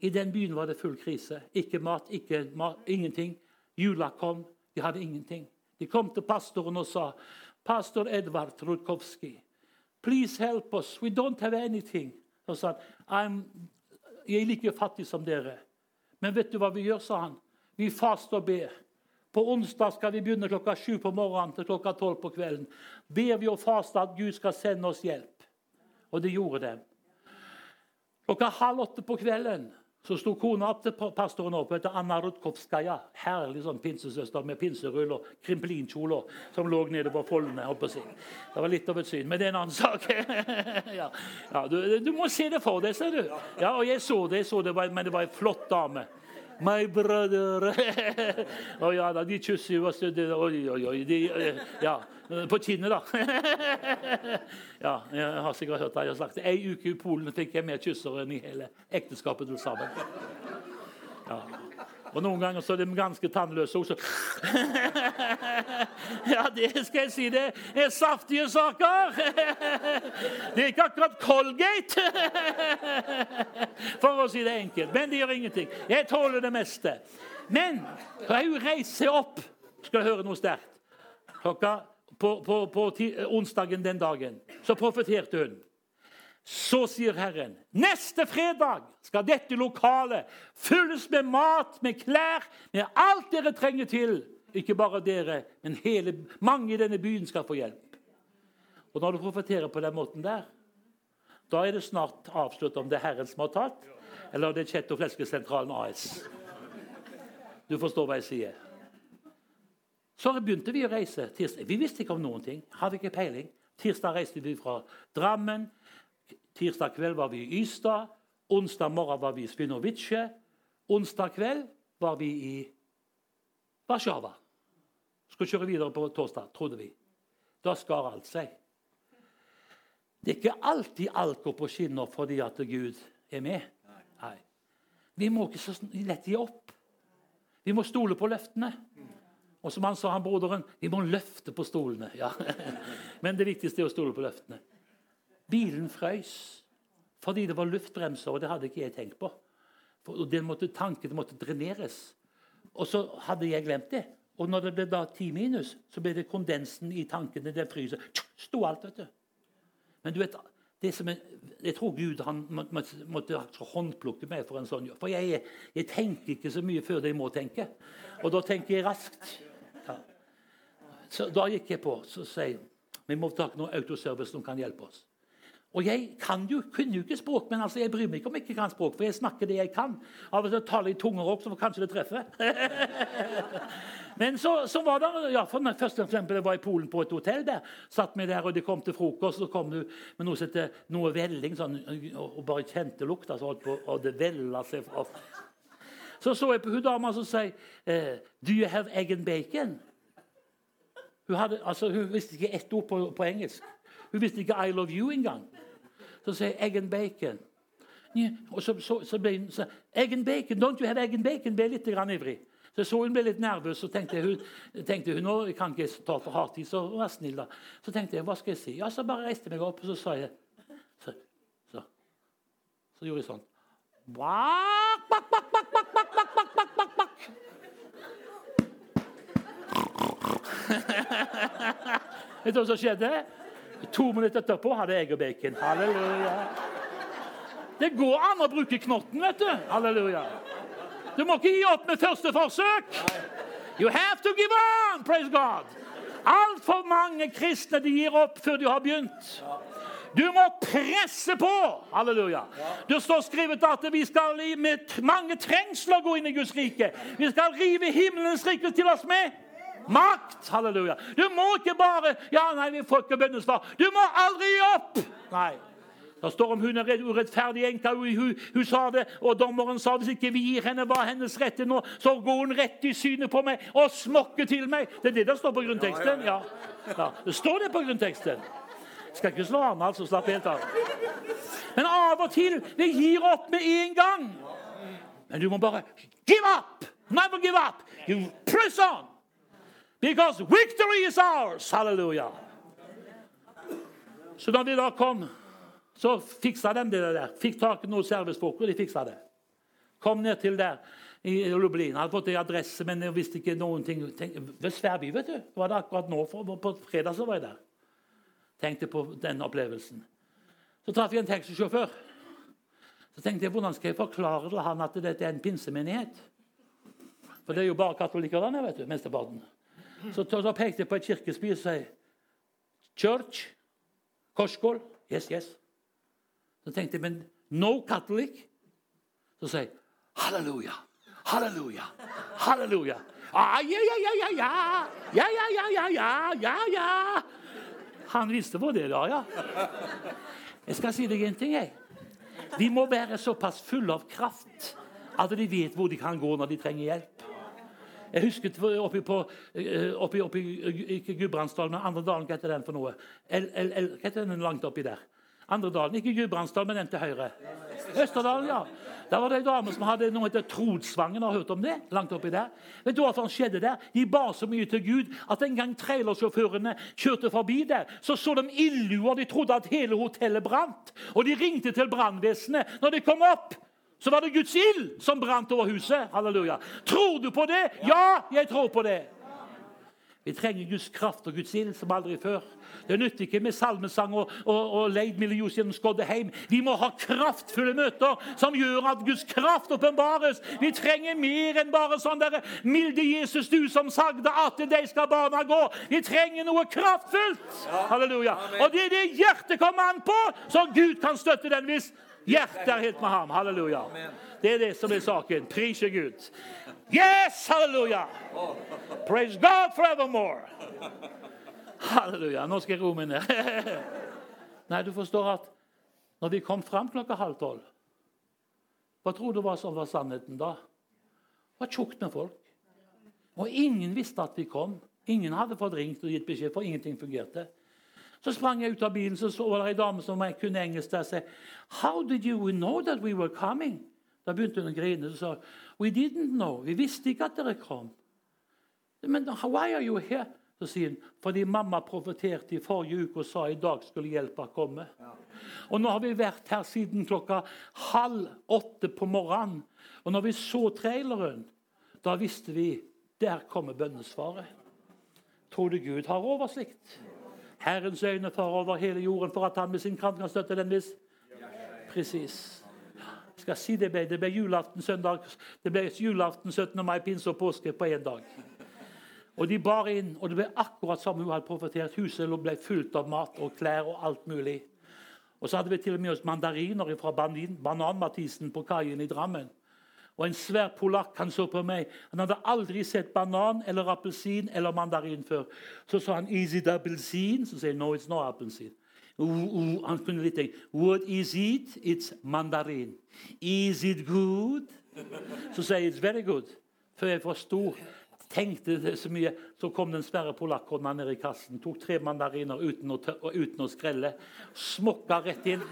I den byen var det full krise. Ikke mat, ikke mat, ingenting. Jula kom. De hadde ingenting. De kom til pastoren og sa, 'Pastor Edvard Rudkowski, please help us. We don't have anything.' Og sa han, 'Jeg er like fattig som dere.' 'Men vet du hva vi gjør?' sa han. 'Vi faster og ber.' På onsdag skal vi begynne klokka sju på morgenen til klokka tolv på kvelden. Ber vi og faster at Gud skal sende oss hjelp. Og det gjorde de. Klokka halv åtte på kvelden så sto kona opp til pastoren opp, heter Anna Rutkovskaja. Herlig sånn pinsesøster med pinserull og krimpelinkjoler som lå nede på foldene. si. Det var litt av et syn, men det er en annen sak. <laughs> ja. Ja, du, du, må se det for deg, ser du. Ja, og jeg så det, jeg så det men det var en flott dame. My brother. <laughs> Å ja da, de kysser jo. Oi, oi, oi. De, eh, ja, på kinnet, da. <laughs> ja, jeg har sikkert hørt sagt det. Ei uke i Polen fikk jeg mer kysser enn i hele ekteskapet til sammen. Ja. Og noen ganger så er de ganske tannløse også. <laughs> ja, det skal jeg si. Det er saftige saker. det er ikke akkurat Colgate, for å si det enkelt. Men det gjør ingenting. Jeg tåler det meste. Men hun reiser opp. Skal høre noe sterkt. Klokka på, på, på onsdagen den dagen så profeterte hun. Så sier Herren, neste fredag skal dette lokalet fylles med mat, med klær, med alt dere trenger til. Ikke bare dere, men hele, mange i denne byen skal få hjelp. Og når du profeterer på den måten der, da er det snart avslørt om det er Herren som har tatt, eller om det er Kjett- og fleskesentralen AS. Du forstår hva jeg sier. Så begynte vi å reise. tirsdag. Vi visste ikke om noen ting. Hadde ikke peiling. Tirsdag reiste vi fra Drammen Tirsdag kveld var vi i Ystad. Onsdag morgen var vi i Svinovice. Onsdag kveld var vi i Warszawa. Skulle kjøre videre på torsdag, trodde vi. Da skar alt seg. Det er ikke alltid alt går på skinner fordi at Gud er med. Nei. Vi må ikke så lett gi opp. Vi må stole på løftene. Og som han sa, han broderen, vi må løfte på stolene. Ja. <laughs> Men det viktigste er å stole på løftene. Bilen frøys fordi det var luftbremser, og det hadde ikke jeg tenkt på. For det måtte tanke, det måtte dreneres. Og så hadde jeg glemt det. Og når det ble da ti minus, så ble det kondensen i tankene. Den fryser. Sto alt, vet du. Men du vet, er, jeg tror Gud måtte, måtte håndplukke meg for en sånn jobb. For jeg, jeg, tenker ikke så mye før jeg må tenke. Og da tenker jeg raskt. Ja. Så da gikk jeg på så sier vi må ta noe autoservice som kan hjelpe oss. Og jeg kan jo, kunne jo ikke språk, men altså, jeg bryr meg ikke om jeg ikke kan språk, for jeg snakker det jeg kan. Av og til taler jeg tunger opp, så kanskje det treffer. <laughs> men så, så, var det ja, for Først og eksempel, jeg var i Polen på et hotell. der, Satt meg der, og de kom til frokost, og så kom du med noe som noe velling, sånn, og bare kjente lukta, så holdt på, og det vella seg opp. Så så jeg på hun dama som sier eh, Do you have egg and bacon? Hun, hadde, altså, hun visste ikke ett ord på, på engelsk. Hun visste ikke 'I love you' engang. Så sier jeg 'egg and bacon'. Og så, så, så ble hun så, 'Egg and bacon, don't you have egg and bacon?' ble litt grann ivrig. Så jeg så hun ble litt nervøs, og tenkte hun, tenkte hun nå kan ikke ta for hard tid. så vær snill, da. Så tenkte jeg, hva skal jeg si? Ja, Så bare reiste jeg meg opp, og så sa jeg Så, så, så gjorde jeg sånn. Bak, bak, bak, bak, bak, bak, bak, bak, bak, bak. <laughs> Vet du hva som skjedde? To minutter etterpå hadde jeg og bacon. Halleluja. Det går an å bruke knotten, vet du. Halleluja. Du må ikke gi opp med første forsøk. You have to give on! Praise God. Altfor mange kristne de gir opp før de har begynt. Du må presse på! Halleluja. Det står skrevet at vi skal med mange trengsler gå inn i Guds rike. Vi skal rive himmelens rike til oss med makt. Halleluja. Du må ikke bare Ja, nei, vi får ikke bønnesvar. Du må aldri gi opp! Nei. Det står om hun er urettferdig enke. Hun, hun, hun, sa det, og dommeren sa hvis ikke vi gir henne hva hennes rett er nå, så går hun rett i synet på meg og smokker til meg. Det er det det står på grunnteksten. Ja. ja. Det står det på grunnteksten. Skal ikke slå an, altså. Slapp helt av. Men av og til det gir opp med en gang. Men du må bare give up! Never give up! You press on! Because victory is ours! Halleluja. Så da vi da kom, så fiksa de det der. Fikk tak i noen servicefolk, og de fiksa det. Kom ned til der i Lublin. Hadde fått en adresse, men jeg visste ikke noen ting. Ved Sverby, vet du. Var det akkurat nå. For, på fredag så var jeg der. Tenkte på den opplevelsen. Så traff jeg en taxisjåfør. Så tenkte jeg, hvordan skal jeg forklare til han at dette er en pinsemenighet? For det er jo bare katolikker vet du. mesteparten. Så, så pekte jeg på et kirkespy og sa Church. korskål, Yes, yes. Så tenkte jeg, men no Catholic? Så sa jeg halleluja, halleluja, halleluja. Ja, ja, ja, ja, ja. Ja, ja, ja, ja, ja, ja, ja. Han visste hva det var, ja. Jeg skal si deg en ting, jeg. De må være såpass fulle av kraft at de vet hvor de kan gå når de trenger hjelp. Jeg husker oppi på eh, oppi, oppi, Ikke Gudbrandsdalen, men andre. Hva heter den for noe? El, el, el, hva heter den langt oppi der? Andredalen, Ikke Gudbrandsdalen, men den til høyre. Østerdalen, ja. Der var det ei dame som hadde noe heter Trodsvangen. Har hørt om det? Langt oppi der. Vet du hva som skjedde der? De ba så mye til Gud at en gang trailersjåførene kjørte forbi der, så så de ildluer. De trodde at hele hotellet brant. Og de ringte til brannvesenet når de kom opp. Så var det Guds ild som brant over huset. Halleluja. Tror du på det? Ja, jeg tror på det. Vi trenger Guds kraft og Guds ild som aldri før. Det nytter ikke med salmesang og, og, og leid millios gjennom Skoddeheim. Vi må ha kraftfulle møter som gjør at Guds kraft åpenbares. Vi trenger mer enn bare sånn der, 'Milde Jesus, du som sagde at til deg skal barna gå'. Vi trenger noe kraftfullt. Halleluja. Og det er det hjertet kommer an på, så Gud kan støtte den hvis hjertet er helt med ham. Halleluja. Det er det som er saken. Prise Gud. Yes, halleluja! Praise God forevermore. Halleluja. Nå skal jeg roe meg ned. <laughs> Nei, du forstår at når vi kom fram klokka halv tolv Hva tror du var som var sannheten da? Det var tjukt med folk. Og ingen visste at vi kom. Ingen hadde fått ringt og gitt beskjed, for ingenting fungerte. Så sprang jeg ut av bilen, så så det ei dame som jeg kunne engelsk. der, og sa, How did you know that we were coming? Da begynte hun å grine. Så sa We didn't know. Vi visste ikke at dere kom. Men why are you here? Så sier hun fordi mamma profeterte i forrige uke og sa i dag skulle hjelpa komme. Og nå har vi vært her siden klokka halv åtte på morgenen. Og når vi så traileren, da visste vi der kommer bønnesvaret. Tror du Gud har oversikt? Herrens øyne far over hele jorden for at han med sin kraft kan støtte den viss? Presis. Jeg skal si Det ble, det ble julaften søndag, det ble julaften 17. mai, pinse og påske på én dag. Og De bar inn, og det ble akkurat som hun hadde profetert. Huset ble fullt av mat og klær og alt mulig. Og så hadde vi til og med oss mandariner fra Banan-Mathisen på kaien i Drammen. Og en svær polakk han så på meg. Han hadde aldri sett banan eller appelsin eller mandarin før. Så sa han 'Is it appelsin?' Så sier han 'No, it's not appelsin'. Han kunne litt tenke 'What is it?' 'It's mandarin'. 'Is it good?' <laughs> Så sier jeg 'It's very good'. Før jeg forsto tenkte det så mye, så kom den svære polakkhånda ned i kassen. Tok tre mandariner uten å, uten å skrelle. Smokka rett inn.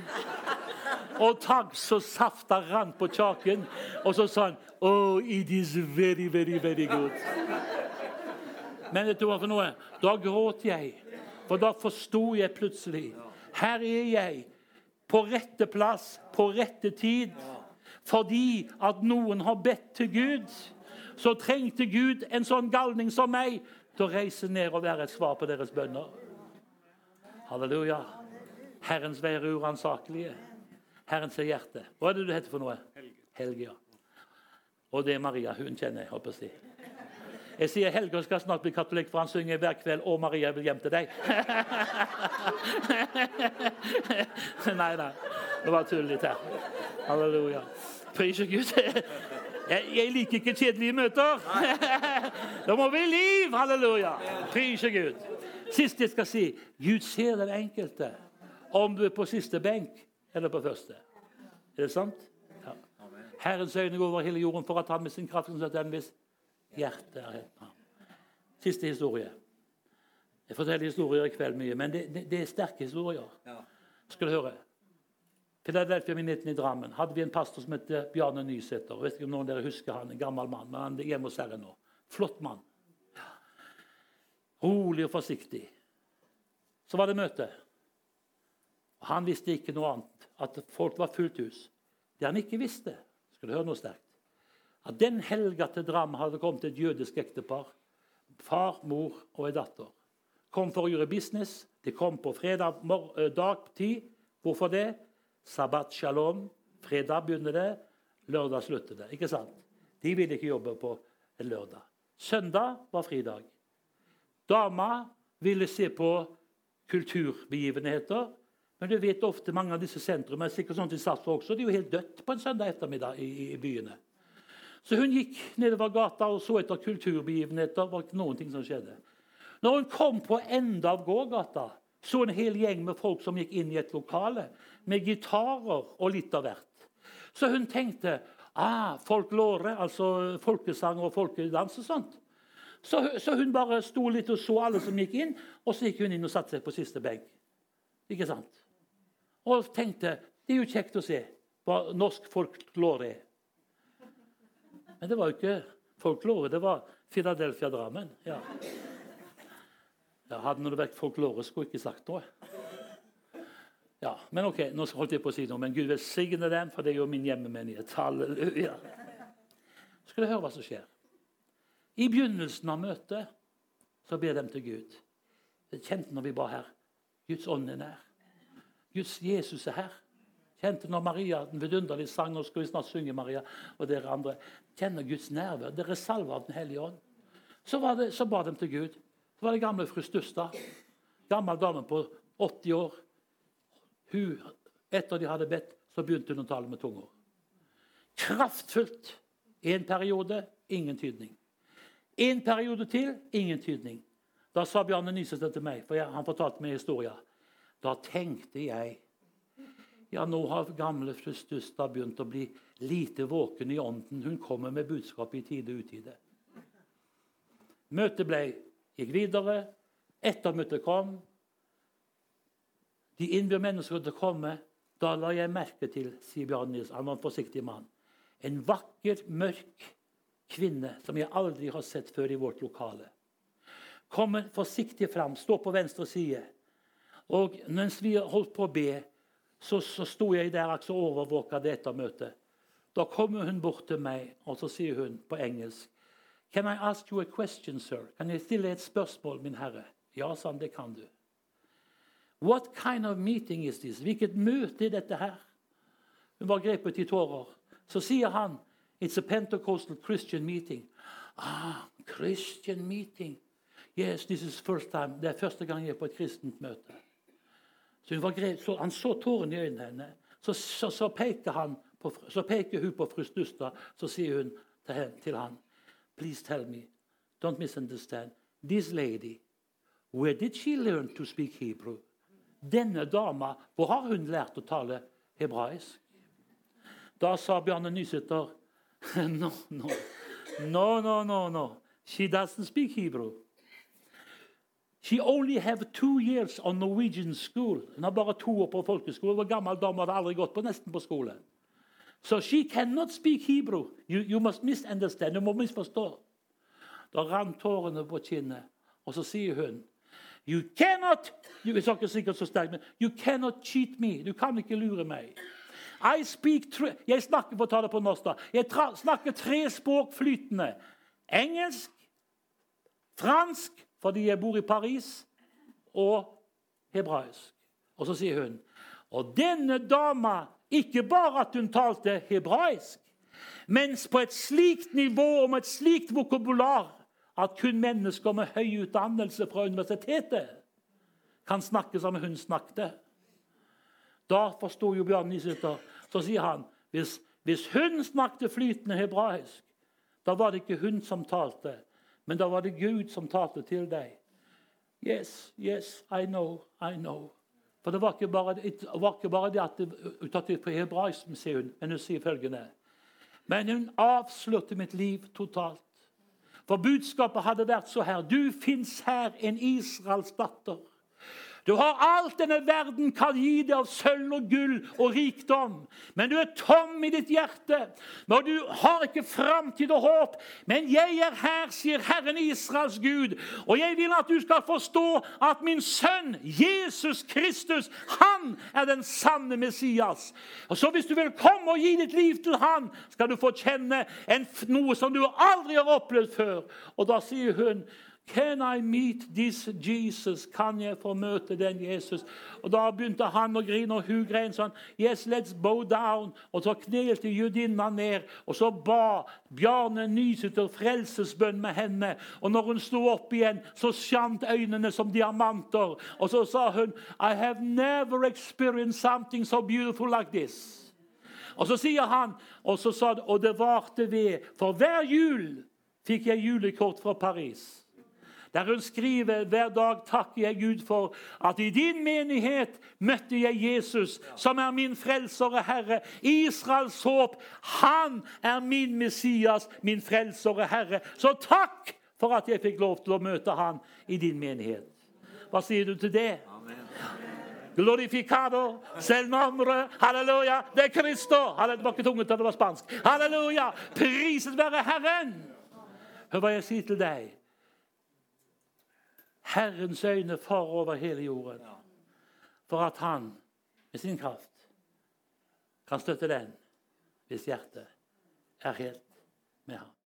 Og takk så safta rant på kjaken. Og så sa han Oh, it is very, very, very good. Men vet du hva for noe? Da gråt jeg. For da forsto jeg plutselig. Her er jeg. På rette plass, på rette tid. Fordi at noen har bedt til Gud så trengte Gud en sånn galning som meg til å reise ned og være et svar på deres bønner. Halleluja. Herrens veier er uransakelige. Herren ser hjertet. Hva er det du heter for noe? Helge, ja. Og det er Maria. Hun kjenner jeg. håper jeg. Jeg sier Helge skal snart bli katolikk, for han synger hver kveld 'Å, Maria, jeg vil hjem til deg'. <laughs> nei, nei. Det var tull litt her. Halleluja. Priser Gud. Jeg, jeg, liker ikke kjedelige møter. <laughs> da må vi i liv! Halleluja! Prise Gud. Sist jeg skal si Gud ser den enkelte, om du er på siste benk eller på første. Er det sant? Ja. Herrens øyne går over hele jorden for at han med sin kraft kan sette den hvis hjerte er helt Siste historie. Jeg forteller historier i kveld mye, men det, det, det er sterke historier. Skal du høre? Philadelphia Minitten i Drammen hadde vi en pastor som het Bjarne Nysæter. Vet ikke om noen av dere husker han, en gammel mann, men han er hjemme hos Herren nå. Flott mann. Rolig og forsiktig. Så var det møte. Og Han visste ikke noe annet, at folk var fullt hus. Det han ikke visste, skal du høre noe sterkt, at den helga til Drammen hadde kommet et jødisk ektepar. Far, mor og ei datter. Kom for å gjøre business. De kom på fredag eh, dagtid. Hvorfor det? Sabbat shalom. Fredag begynner det, lørdag slutter det. Ikke sant? De ville ikke jobbe på en lørdag. Søndag var fridag. Dama ville se på kulturbegivenheter. Men du vet ofte mange av disse sentrumene er sikkert sånn til Sarpsborg også, de er jo helt dødt på en søndag ettermiddag i, i, byene. Så hun gikk nedover gata og så etter kulturbegivenheter. var ikke noen ting som skjedde. Når hun kom på enden av gågata, så en hel gjeng med folk som gikk inn i et lokale med gitarer og litt av hvert. Så hun tenkte ah, folklore, altså folkesanger og folkedans og sånt. Så, så, hun bare sto litt og så alle som gikk inn, og så gikk hun inn og satte seg på siste benk. Ikke sant? Og tenkte det er jo kjekt å se hva norsk folklore er. Men det var jo ikke folklore, det var Philadelphia-Drammen. Ja. Hadde det vært folklore, skulle jeg ikke sagt noe. Ja, Men ok, nå holdt jeg på å si noe, men Gud velsigne dem, for det er jo min hjemmemenighet. Halleluja. Skal du høre hva som skjer? I begynnelsen av møtet så ber de til Gud. Det kjente når vi ba her. Guds ånd er nær. Guds Jesus er her. Kjente når Maria den vidunderlige sang, nå skal vi snart synge Maria, og dere andre kjenner Guds nærvær. Dere er salva av Den hellige ånd. Så, det, så ba de til Gud. Så var det gamle fru Stustad. Gammel dame på 80 år. Hun, etter de hadde bedt, så begynte hun å tale med tunger. Kraftfullt. En periode ingen tydning. En periode til ingen tydning. Da sa Bjarne Nyseth til meg, for jeg, han fortalte meg historien. Da tenkte jeg ja, nå har gamle fru Stustad begynt å bli lite våken i ånden. Hun kommer med budskap i tide og utide. Møtet ble, gikk videre. Ettermøtet kom. De innbyr mennesker til å komme. Da la jeg merke til, sier Bjarne Nils, han var en forsiktig mann, en vakker, mørk kvinne som jeg aldri har sett før i vårt lokale. Kommer forsiktig fram, står på venstre side. Og mens vi holdt på å be, så, så sto jeg der og overvåka dette møtet. Da kommer hun bort til meg og så sier hun på engelsk Can I ask you a question, sir? Kan jeg stille et spørsmål, min herre? Ja, sa det kan du. What kind of meeting is this? Hvilket møte er dette her? Hun var grepet i tårer. Så sier han It's a Pentecostal Christian meeting. Ah, Christian meeting. Yes, this is first time. Det er første gang jeg er på et kristent møte. Så, så Han så tårene i øynene hennes. Så, så, så, peker hun på fru Stustad, så sier hun til, henne, til han, Please tell me, don't misunderstand. This lady, where did she learn to speak Hebrew? Denne dama, hvor har hun lært å tale hebraisk? Da sa Bjarne Nysæter <laughs> no, no, no, no, no, no. She doesn't speak Hebrew. She only have two years on Norwegian school. Hun har bare to år på folkeskole. Hvor gammel dame hadde aldri gått på nesten på skole. So she cannot speak Hebrew. You, you must misunderstand. Du må misforstå. Da rant tårene på kinnet, og så sier hun You cannot you, er ikke sikkert så sterkt, men you cannot cheat me. Du kan ikke lure meg. I speak jeg snakker for på norsk da. Jeg snakker tre språk flytende. Engelsk, fransk fordi jeg bor i Paris, og hebraisk. Og så sier hun Og denne dama ikke bare at hun talte hebraisk, men på et slikt nivå og med et slikt vokabular at kun mennesker med høy utdannelse fra universitetet kan snakke som hun snakket. Da forsto jo Bjørn Nysytter. Så sier han hvis, hvis hun snakket flytende hebraisk, da var det ikke hun som talte, men da var det Gud som talte til deg. Yes, yes, I know, I know. For det var ikke bare, var ikke bare det at hun tatt på hebraisk, sier hun, men hun sier følgende Men hun avslørte mitt liv totalt. For budskapet hadde vært så her. Du fins her, en Israels datter. Du har alt denne verden kan gi deg av sølv og gull og rikdom. Men du er tom i ditt hjerte, og du har ikke framtid og håp. Men jeg er her, sier Herren Israels Gud, og jeg vil at du skal forstå at min sønn Jesus Kristus, han er den sanne Messias. Og så Hvis du vil komme og gi ditt liv til han, skal du få kjenne en, noe som du aldri har opplevd før. Og da sier hun Can I meet this Jesus? Kan jeg få møte den Jesus? Og Da begynte han å grine, og hun grein sånn. Yes, let's bow down. Og så knelte judinna ned, og så ba Bjarne Nysæter frelsesbønn med henne. Og når hun sto opp igjen, så skjant øynene som diamanter. Og så sa hun, I have never experienced something so beautiful like this. Og så sier han, og så sa det, og det varte ved. For hver jul fikk jeg julekort fra Paris. Der hun skriver hver dag takker jeg Gud for at i din menighet møtte jeg Jesus, som er min frelser og Herre. Israels håp. Han er min Messias, min frelser og Herre. Så takk for at jeg fikk lov til å møte han i din menighet. Hva sier du til det? Glorificado, selv nombre, halleluja, det er Kristo! Det var ikke tungt, det var spansk. Halleluja, priset være Herren. Hør hva jeg sier til deg. Herrens øyne farer over hele jorden. For at han med sin kraft kan støtte den hvis hjertet er helt med ham.